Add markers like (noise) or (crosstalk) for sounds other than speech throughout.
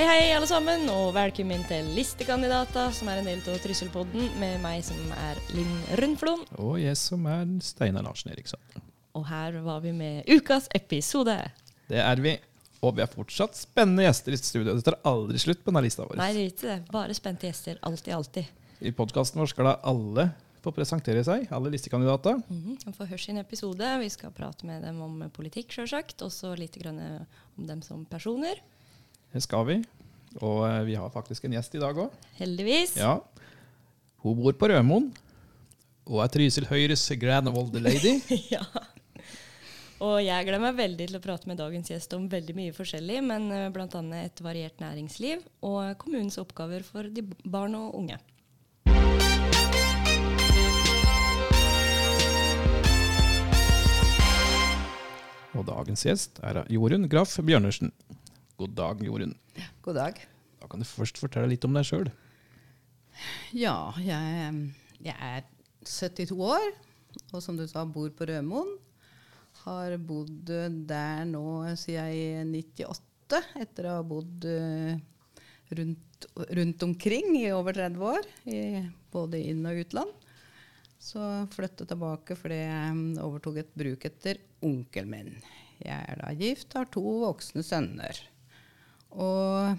Hei, hei, alle sammen, og velkommen til Listekandidater, som er en del av Trysselpodden, med meg som er Linn Rundflon. Og jeg som er Steinar Larsen Eriksson. Og her var vi med ukas episode. Det er vi. Og vi har fortsatt spennende gjester i studio. Det tar aldri slutt på denne lista vår. Nei, det er ikke det. Bare spente gjester. Alltid, alltid. I podkasten vår skal da alle få presentere seg, alle listekandidater. Mm -hmm. Få høre sin episode. Vi skal prate med dem om politikk, sjølsagt. Også litt om dem som personer. Det skal vi. Og eh, vi har faktisk en gjest i dag òg. Heldigvis. Ja. Hun bor på Rødmoen og er Trysil Høyres grand old lady. (laughs) ja. Og jeg gleder meg veldig til å prate med dagens gjest om veldig mye forskjellig, men eh, bl.a. et variert næringsliv og kommunens oppgaver for de barn og unge. Og dagens gjest er Jorunn Graff Bjørnersen. God dag, Jorunn. God dag. Da kan du først fortelle litt om deg sjøl. Ja, jeg, jeg, er 72 år, og som du sa, bor på Rødmoen. Har bodd der nå siden i 98, etter å ha bodd eh, rundt, rundt omkring i over 30 år, i både inn- og utland. Så flyttet tilbake fordi jeg overtok et bruk etter onkelen min. Jeg er da gift, har to voksne sønner. Og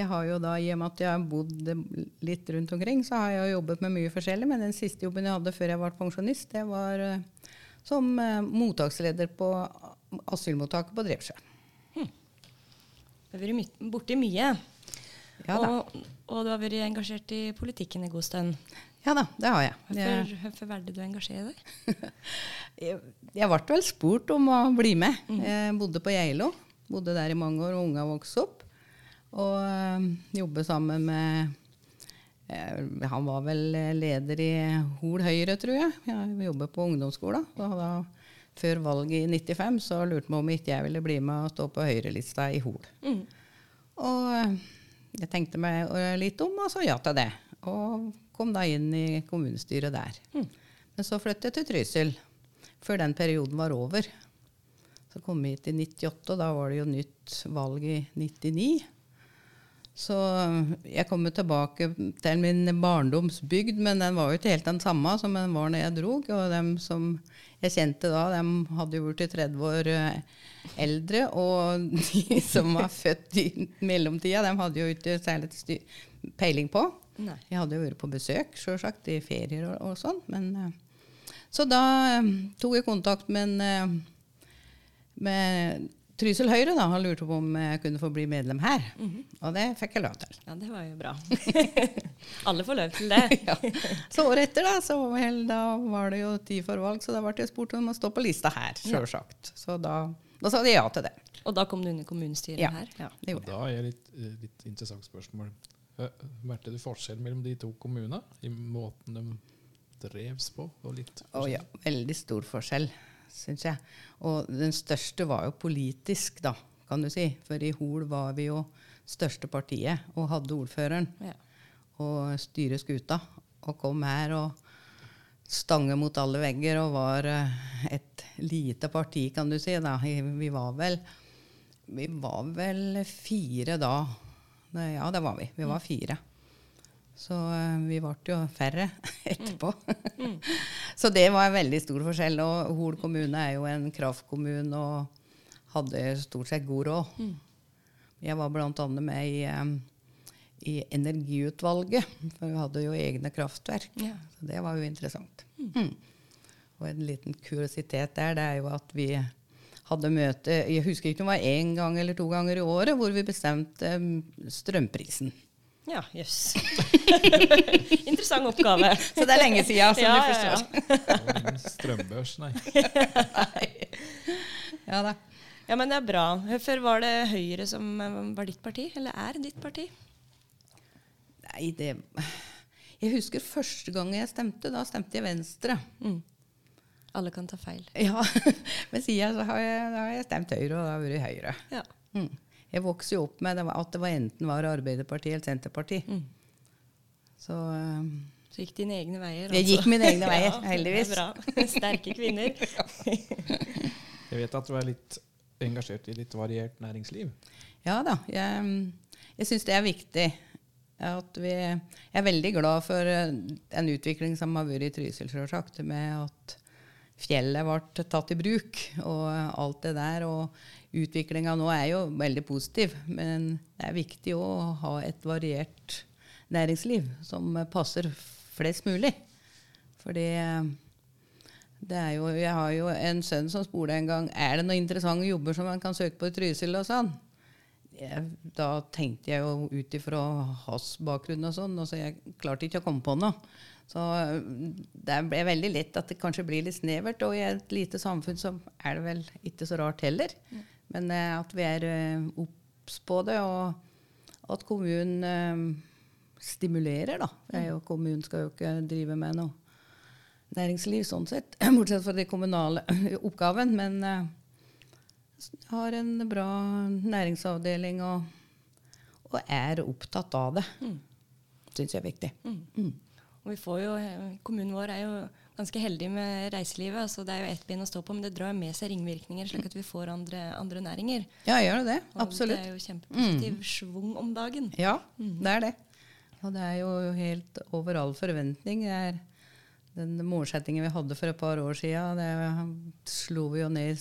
jeg har jo da, i og med at jeg har bodd litt rundt omkring, så har jeg jobbet med mye forskjellig. Men den siste jobben jeg hadde før jeg ble pensjonist, det var uh, som uh, mottaksleder på asylmottaket på Drevsjø. Hm. Du har vært borti mye. Ja, og, og, du har vært engasjert i politikken en god stund. Ja da, det har jeg. Hvorfor, hvorfor valgte du å engasjere deg? (laughs) jeg, jeg ble vel spurt om å bli med. Mm. Jeg bodde på Geilo. Bodde der i mange år, og unga vokste opp. Og øh, jobbe sammen med øh, Han var vel leder i Hol Høyre, tror jeg. Jeg jobber på ungdomsskolen. Og da, før valget i 95 så lurte vi om ikke jeg ville bli med og stå på Høyre-lista i Hol. Mm. Og øh, jeg tenkte meg litt om, og sa ja til det. Og kom da inn i kommunestyret der. Mm. Men så flyttet jeg til Trysil før den perioden var over. Så kom vi hit i 98, og da var det jo nytt valg i 99. Så jeg kommer tilbake til min barndomsbygd, men den var jo ikke helt den samme som den var når jeg drog. Og dem som jeg kjente da, dem hadde jo blitt 30 år eh, eldre. Og (laughs) de som var født i mellomtida, dem hadde jo ikke særlig peiling på. Nei. Jeg hadde jo vært på besøk, sjølsagt, i ferier og, og sånn. Men, så da um, tok jeg kontakt med en med Trysil Høyre da, har lurt på om jeg kunne få bli medlem her. Mm -hmm. Og det fikk jeg lov til. Ja, det var jo bra. (laughs) Alle får lov til det. (laughs) ja. Så året etter da, så da var det jo tid for valg, så da ble jeg spurt om å stå på lista her, sjølsagt. Så da, da, sa de ja til det. Og da kom du inn i kommunestyret ja. her? Ja, det gjorde jeg. Da er det litt, eh, litt interessant spørsmål. Merket du forskjell mellom de to kommunene i måten de drevs på? Å oh, ja, veldig stor forskjell syns jeg. Og den største var jo politisk, da, kan du si. For i Hol var vi jo største partiet og hadde ordføreren. Ja. Og styre skuta. Og kom her og stange mot alle vegger og var eh, et lite parti, kan du si. Da. Vi var vel Vi var vel fire da. Ja, det var vi. Vi var fire. Så uh, vi ble jo færre (laughs) etterpå. Mm. Mm. (laughs) så det var en veldig stor forskjell. Og Hol kommune er jo en kraftkommune og hadde stort sett god råd. Mm. Jeg var bl.a. med i, um, i, energiutvalget, for vi hadde jo egne kraftverk. Ja. Så det var jo interessant. Mm. mm. Og en liten kuriositet der, det er jo at vi hadde møte Jeg husker ikke om det var én gang eller to ganger i året hvor vi bestemte strømprisen. Ja, jøss. Yes. (laughs) Interessant oppgave. Så det er lenge siden, som ja, du forstår. Ja, Strømbørs, nei. (laughs) ja da. Ja, men det er bra. Hvorfor var det Høyre som var ditt parti, eller er ditt parti? Nei, det Jeg husker første gang jeg stemte. Da stemte jeg Venstre. Mm. Alle kan ta feil. Ja, (laughs) Men siden så har jeg, har jeg stemt Høyre, og da har jeg vært Høyre. Ja. Mm. Jeg vokste jo opp med det var, at det var enten var Arbeiderpartiet eller Senterpartiet. Mm. Så, um, så gikk dine egne veier? Altså. Jeg gikk mine egne (laughs) veier, ja, heldigvis. Det er bra. (laughs) Sterke kvinner. (laughs) jeg vet at du er litt engasjert i litt variert næringsliv? Ja da. Jeg, jeg syns det er viktig. At vi, jeg er veldig glad for den en utvikling som har vært i Trysil, sjølsagt. med at fjellet ble tatt i bruk og alt det der. Og utviklinga nå er jo veldig positiv, men det er viktig å ha et variert næringsliv som passer flest mulig. Fordi eh, det er jo, jeg har jo en sønn som spurte en gang er det noen interessante jobber som man kan søke på i Trysil. og sånn. Da tenkte jeg jo ut ifra hans bakgrunn og sånn, og så jeg klarte ikke å komme på noe. Så det er veldig lett at det kanskje blir litt snevert. Og i et lite samfunn så er det vel ikke så rart heller. Men eh, at vi er eh, obs på det, og at kommunen eh, stimulerer, da. Er jo, kommunen skal jo ikke drive med noe næringsliv sånn sett, (clears throat) bortsett fra den kommunale (clears throat) oppgaven. Men har en bra næringsavdeling og, og er opptatt av det. Mm. Syns jeg er viktig. Mm. Og vi får jo, Kommunen vår er jo ganske heldig med reiselivet. altså Det er jo ett ben å stå på, men det drar med seg ringvirkninger, slik at vi får andre, andre næringer. Ja, gjør det. det. Absolutt. Og Det er jo kjempepositiv mm. schwung om dagen. Ja, mm. det er det. Og det er jo helt over all forventning. Det er den målsettingen vi hadde for et par år siden, det slo vi jo ned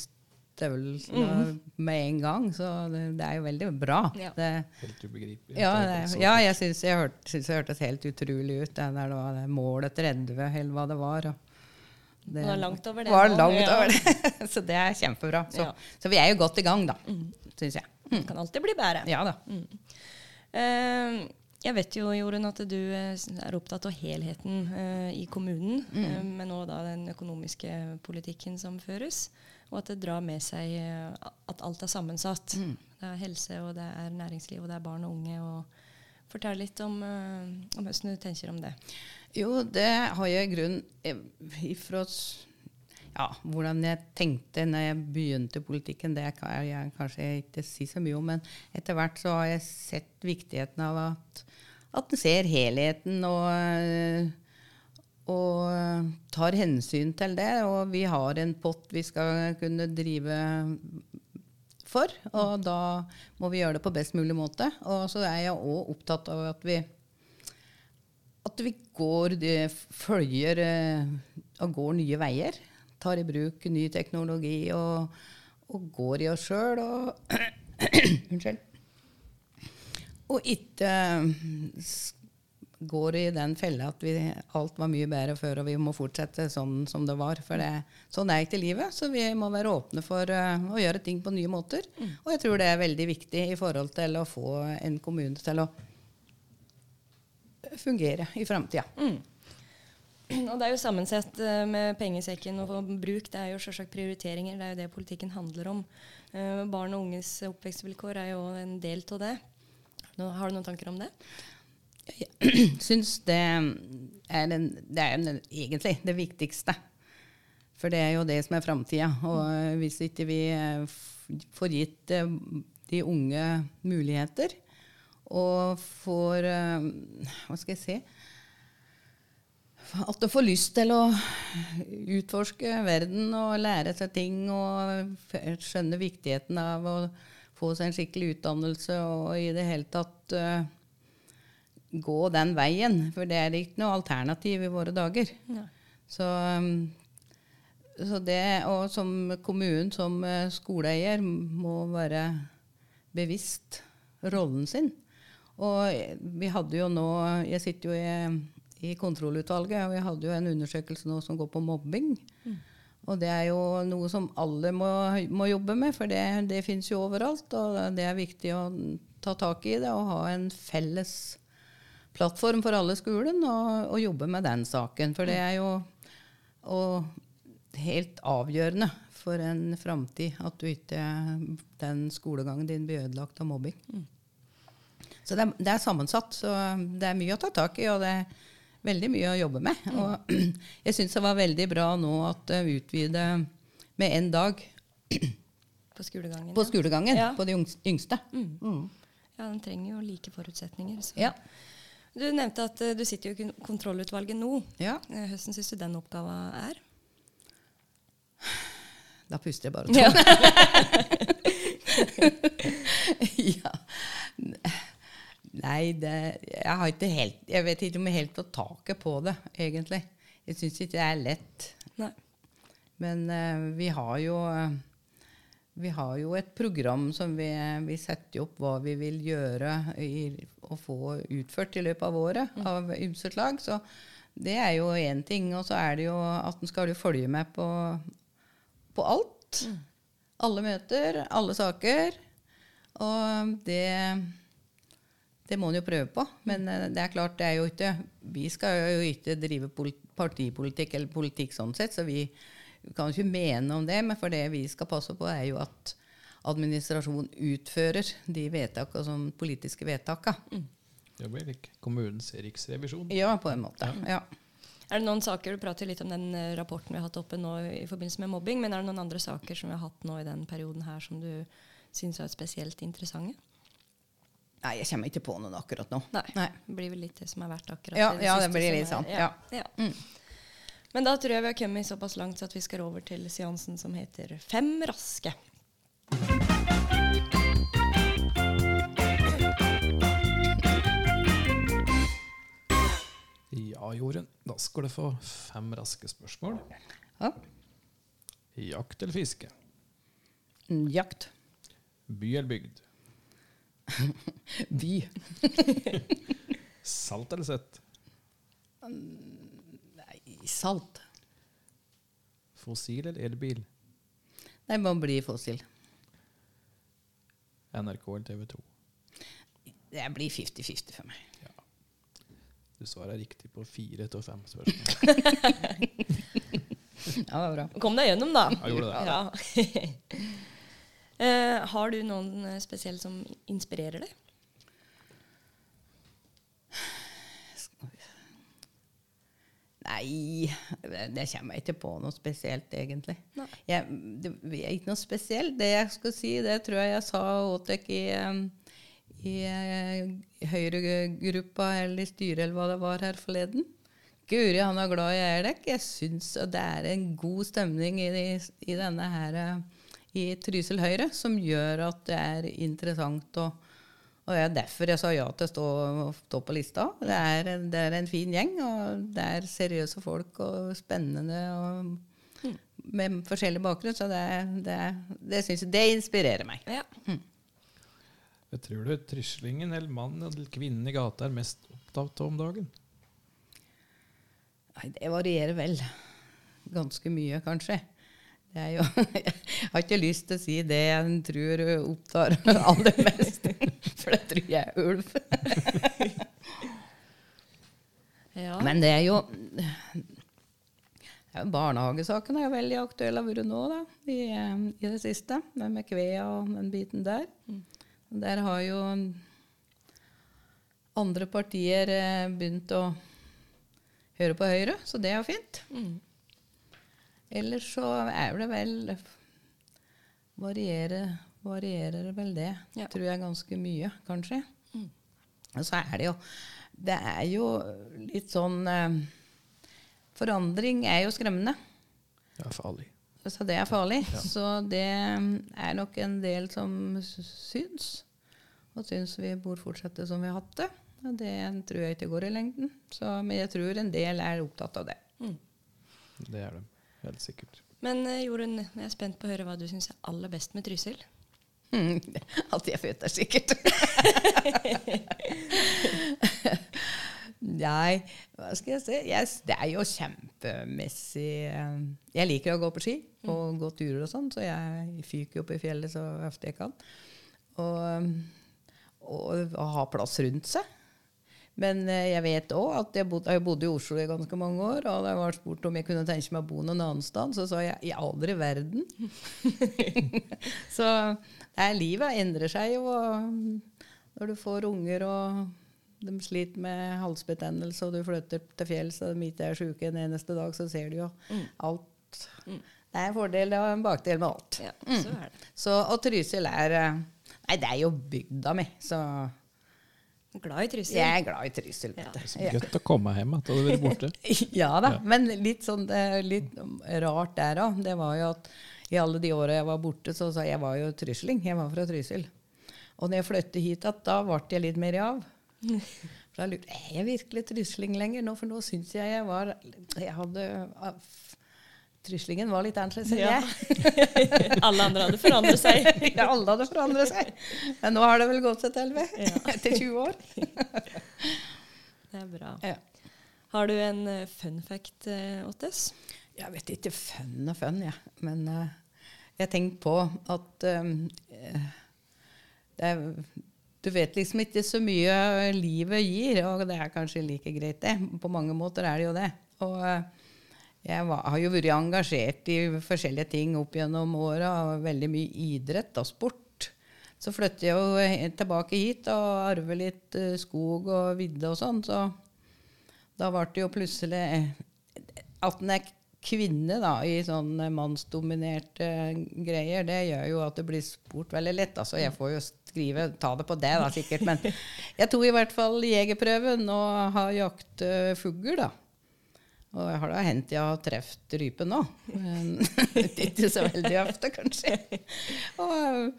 støvlene mm. med en gang. Så det, det, er jo veldig bra. Ja. Det, helt ubegripelig. Ja, det, ja jeg syns jeg, hørt, synes jeg hørtes helt utrolig ut. Det der var det målet 30, eller hva det var. det var langt over det. Var langt ja. over det. (laughs) så det er kjempebra. Så, ja. så, vi er jo godt i gang, da. Mm. Syns jeg. Mm. Kan alltid bli bedre. Ja da. Mm. Uh, jeg vet jo, Jorunn, at du eh, er opptatt av helheten uh, i kommunen, mm. uh, men òg den økonomiske politikken som føres. Og at det drar med seg uh, at alt er sammensatt. Mm. Det er helse, og det er næringsliv, og det er barn og unge. og Fortell litt om, om hvordan du tenker om det. Jo, det har jeg i grunnen ifra ja, hvordan jeg tenkte når jeg begynte politikken, det kan jeg kanskje ikke si så mye om. Men etter hvert så har jeg sett viktigheten av at, at en ser helheten og, og tar hensyn til det. Og vi har en pott vi skal kunne drive for, og da må vi gjøre det på best mulig måte. Og så er jeg òg opptatt av at vi at vi går, følger og går nye veier tar i bruk ny teknologi og, og går i oss sjøl og (clears throat) Unnskyld. Og ikke går i den fella at vi, alt var mye bedre før, og vi må fortsette sånn som det var. For det, sånn er ikke livet, så vi må være åpne for uh, å gjøre ting på nye måter. Mm. Og jeg tror det er veldig viktig i forhold til å få en kommune til å fungere i framtida. Mm. Og det er jo sammensett uh, med pengesekken og bruk. Det er jo selvsagt prioriteringer. Det er jo det politikken handler om. Uh, barn og unges oppvekstvilkår er jo en del av det. Nå, har du noen tanker om det? Jeg (clears throat) syns det er, en, det er en, egentlig det viktigste. For det er jo det som er framtida. Og hvis ikke vi får gitt de unge muligheter og får Hva skal jeg si? at du får lyst til å utforske verden og lære seg ting og skjønne viktigheten av å få seg en skikkelig utdannelse og i det hele tatt gå den veien. For det er ikke noe alternativ i våre dager. Ja. Så, um, så, det, og som kommunen, som uh, skoleeier, må være bevisst rollen sin. Og vi hadde jo nå Jeg sitter jo i i kontrollutvalget. Og vi hadde jo en undersøkelse nå som går på mobbing. Mm. Og det er jo noe som alle må, må jobbe med, for det, det fins jo overalt. Og det er viktig å ta tak i det og ha en felles plattform for alle skolen og, og jobbe med den saken. For det er jo helt avgjørende for en framtid at du ikke den skolegangen din blir ødelagt av mobbing. Mm. Så det er, det er, sammensatt. Så det er mye å ta tak i. og det er veldig mye å jobbe med. Mm. Og (clears throat) jeg syns det var veldig bra nå at det utvider med én dag. (clears throat) På skolegangen. På, skolegangen, ja. på de yngste. Mm. Mm. Ja, den trenger jo like forutsetninger. Ja. Du nevnte at uh, du sitter jo i kontrollutvalget nå. Ja. Uh, hvordan syns du den oppgaven er? Da puster jeg bare tungt. (laughs) ja. Nei, det Jeg har ikke helt Jeg vet ikke om jeg helt får taket på det, egentlig. Jeg syns ikke det er lett. Nei. Men uh, vi har jo eh, vi har jo et program som vi, vi setter opp hva vi vil gjøre å få utført i løpet av året av ymset lag. Så det er jo én ting. Og så er det jo at en skal jo følge med på, på alt. Alle møter, alle saker. Og det det må en jo prøve på. Men eh, det er klart, det er jo ikke Vi skal jo ikke drive pol- partipolitikk eller politikk sånn sett, så vi kan ikke mene om det. Men for det vi skal passe på, er jo at administrasjonen utfører de vedtakene som politiske vedtakene. Det blir like kommunens riksrevisjon. Ja, på en måte. Ja. Er det noen saker, Du prater litt om den eh, rapporten vi har hatt oppe nå i forbindelse med mobbing, men er det noen andre saker som vi har hatt nå i den perioden her som du syns er spesielt interessante? Nei, jeg kommer ikke på noen akkurat nå. Nei. Nei. Det blir vel litt det som har vært akkurat Ja, det ja, det blir litt er- sånn, Ja. ja. ja. Men da tror jeg vi har kommet såpass langt at vi skal over til seansen som heter Fem raske. Ja, Jorunn. Da skal du få fem raske spørsmål. Ja. Jakt eller fiske? Mm, Jakt. By eller bygd? (laughs) By. (laughs) Salt eller søtt? Nei, salt. Fossil eller elbil? Nei, man blir fossil. NRK eller TV 2? Det blir 50-50 for meg. Du svarer riktig på fire av fem spørsmål. (laughs) (laughs) Ja, det var bra. Kom deg gjennom, da. Ja, gjorde det. Ja. uh, (laughs) har du noen eh, spesielle som inspirerer deg? Nei, det kommer jeg ikke på noe spesielt, egentlig. Jeg, det er ikke noe spesielt. Det jeg skal si, det tror jeg jeg sa åt dere i, eh, i eh, Høyre-gruppa eller i styret eller hva det var her forleden. Guri, han er glad jeg er dere. Jeg syns det er en god stemning i, i denne her eh, i Trysil Høyre som gjør at det er interessant å og det er derfor jeg sa ja til å stå, stå på lista. Det er, det er en fin gjeng, og det er seriøse folk og spennende og med forskjellig bakgrunn. Så det, det, det syns jeg det inspirerer meg. Ja. Hva tror du tryslingen eller mannen eller kvinnen i gata er mest opptatt av om dagen? Nei, det varierer vel ganske mye, kanskje. Det er jo, (laughs) jeg har ikke lyst til å si det jeg tror opptar (laughs) aller mest, for det tror jeg er ulv. (laughs) ja. Men det er jo ja, Barnehagesaken er jo veldig aktuell har vært nå, da, i, eh, i det siste. Med, med kvea og den biten der. Der har jo andre partier eh, begynt å høre på Høyre, så det er jo fint. Mm. Ellers så er det vel varierer, varierer vel det, Ja. tror jeg, ganske mye, kanskje. Mm. Og så er det jo Det er jo litt sånn eh, Forandring er jo skremmende. Det er farlig. Så det er farlig. Så det er nok en del som syns. Og syns vi bør fortsette som vi har hatt det. Og det tror jeg ikke går i lengden. Så, men jeg tror en del er opptatt av det. Det er de. Helt sikkert. Men eh, Jorunn, jeg er spent på å høre hva du syns er aller best med Trysil. (laughs) At jeg er født der, sikkert. (laughs) Nei, hva skal jeg si? Yes, det er jo kjempemessig eh, Jeg liker å gå på ski og gå turer og sånn, så jeg fyker opp i fjellet så ofte jeg kan. Og, og å ha plass rundt seg. Men eh, jeg vet òg at jeg bod, jeg bodde i Oslo i ganske mange år, og da jeg var spurt om jeg kunne tenke meg å bo noen annen sted, så sa jeg i aldri verden. (laughs) så nei, livet endrer seg jo. og Når du får unger og de sliter med halsbetennelse, og du flytter til fjells og de ikke er syke en eneste dag, så ser du jo alt. Det er en fordel og en bakdel med alt. Ja, så er det. Så, og Trysil er Nei, det er jo bygda mi, så Glad i Trysil. jeg er glad i Trysil. Det er Ja. Godt å komme hjem etter å ha vært borte. (laughs) Ja da, men litt sånn litt rart der òg. Det var jo at i alle de åra jeg var borte, så sa jeg var jo trysling. Jeg var fra Trysil. Og når jeg flyttet hit igjen, da ble jeg litt mer i av. For da lurte jeg er jeg virkelig trysling lenger nå, for nå syns jeg jeg var Jeg hadde Tryslingen var litt annerledes enn Ja. jeg. (laughs) Alle andre hadde forandret seg. (laughs) Ja, alle hadde forandret seg. Men nå har det vel gått seg til, ved. (laughs) Etter 20 år. Det er bra. Ja. Har du en eh, fun fact, eh, Ottes? Jeg vet ikke fun og fun, jeg. Men uh, jeg tenker på at um, det er, Du vet liksom ikke så mye livet gir, og det er kanskje like greit, det. På mange måter er det jo det. Og eh, jeg var, har jo vært engasjert i forskjellige ting opp gjennom åra, veldig mye idrett og sport. Så flytter jeg jo tilbake hit og arver litt eh, skog og vidde og sånn, så da ble det jo plutselig At en er kvinne da, i sånne mannsdominerte greier, det gjør jo at det blir spurt veldig lett. Altså, jeg får jo skrive, ta det på det, da, sikkert. Men (laughs) jeg tok i hvert fall jegerprøven og har jakt fugl, da. Og jeg har da hendt jeg har truffet rype nå. Men (laughs) ikke så veldig ofte, kanskje. Og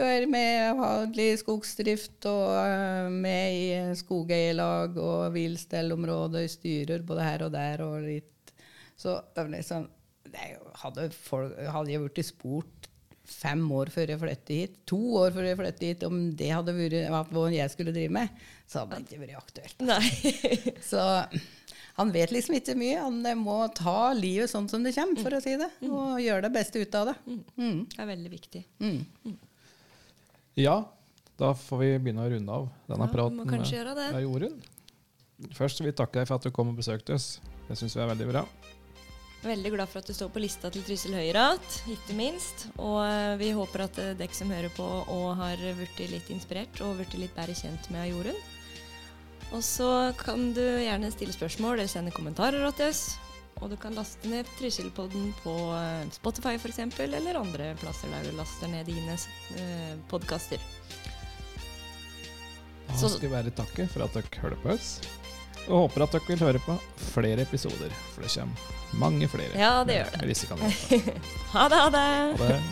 vært med vanlig skogsdrift og eh, med i skogeierlag og villstellområder, styrer både her og der og litt Så liksom Hadde, folk, hadde jeg blitt spurt fem år før jeg flyttet hit, to år før jeg flyttet hit, om det hadde vært hva jeg skulle drive med, så hadde det ikke vært aktuelt. Nei. Så han vet liksom ikke mye. Han eh, må ta livet sånn som det kommer, for å si det. Og gjøre det beste ut av det. Mm. Det er veldig viktig. Mm. Ja, da får vi begynne å runde av denne Ja, praten med Jorunn. Først vil vi takke deg for at du kom og besøkte oss. Det syns vi er veldig bra. Veldig glad for at du står på lista til Trysil Høyrat, ikke minst. Og eh, vi håper at eh, dere som hører på og har blitt litt inspirert og blitt litt bedre kjent med Jorunn. Og så kan du gjerne stille spørsmål eller sende kommentarer til oss. Og du kan laste ned Trysilpodden på eh, Spotify f.eks., eller andre plasser der du laster ned dine eh, podkaster. Så- skal vi bare takke for at dere hører på oss. Og håper at dere vil høre på flere episoder, for det kommer mange flere. Ja, det gjør det. (laughs) Ha det, ha det! Ha det.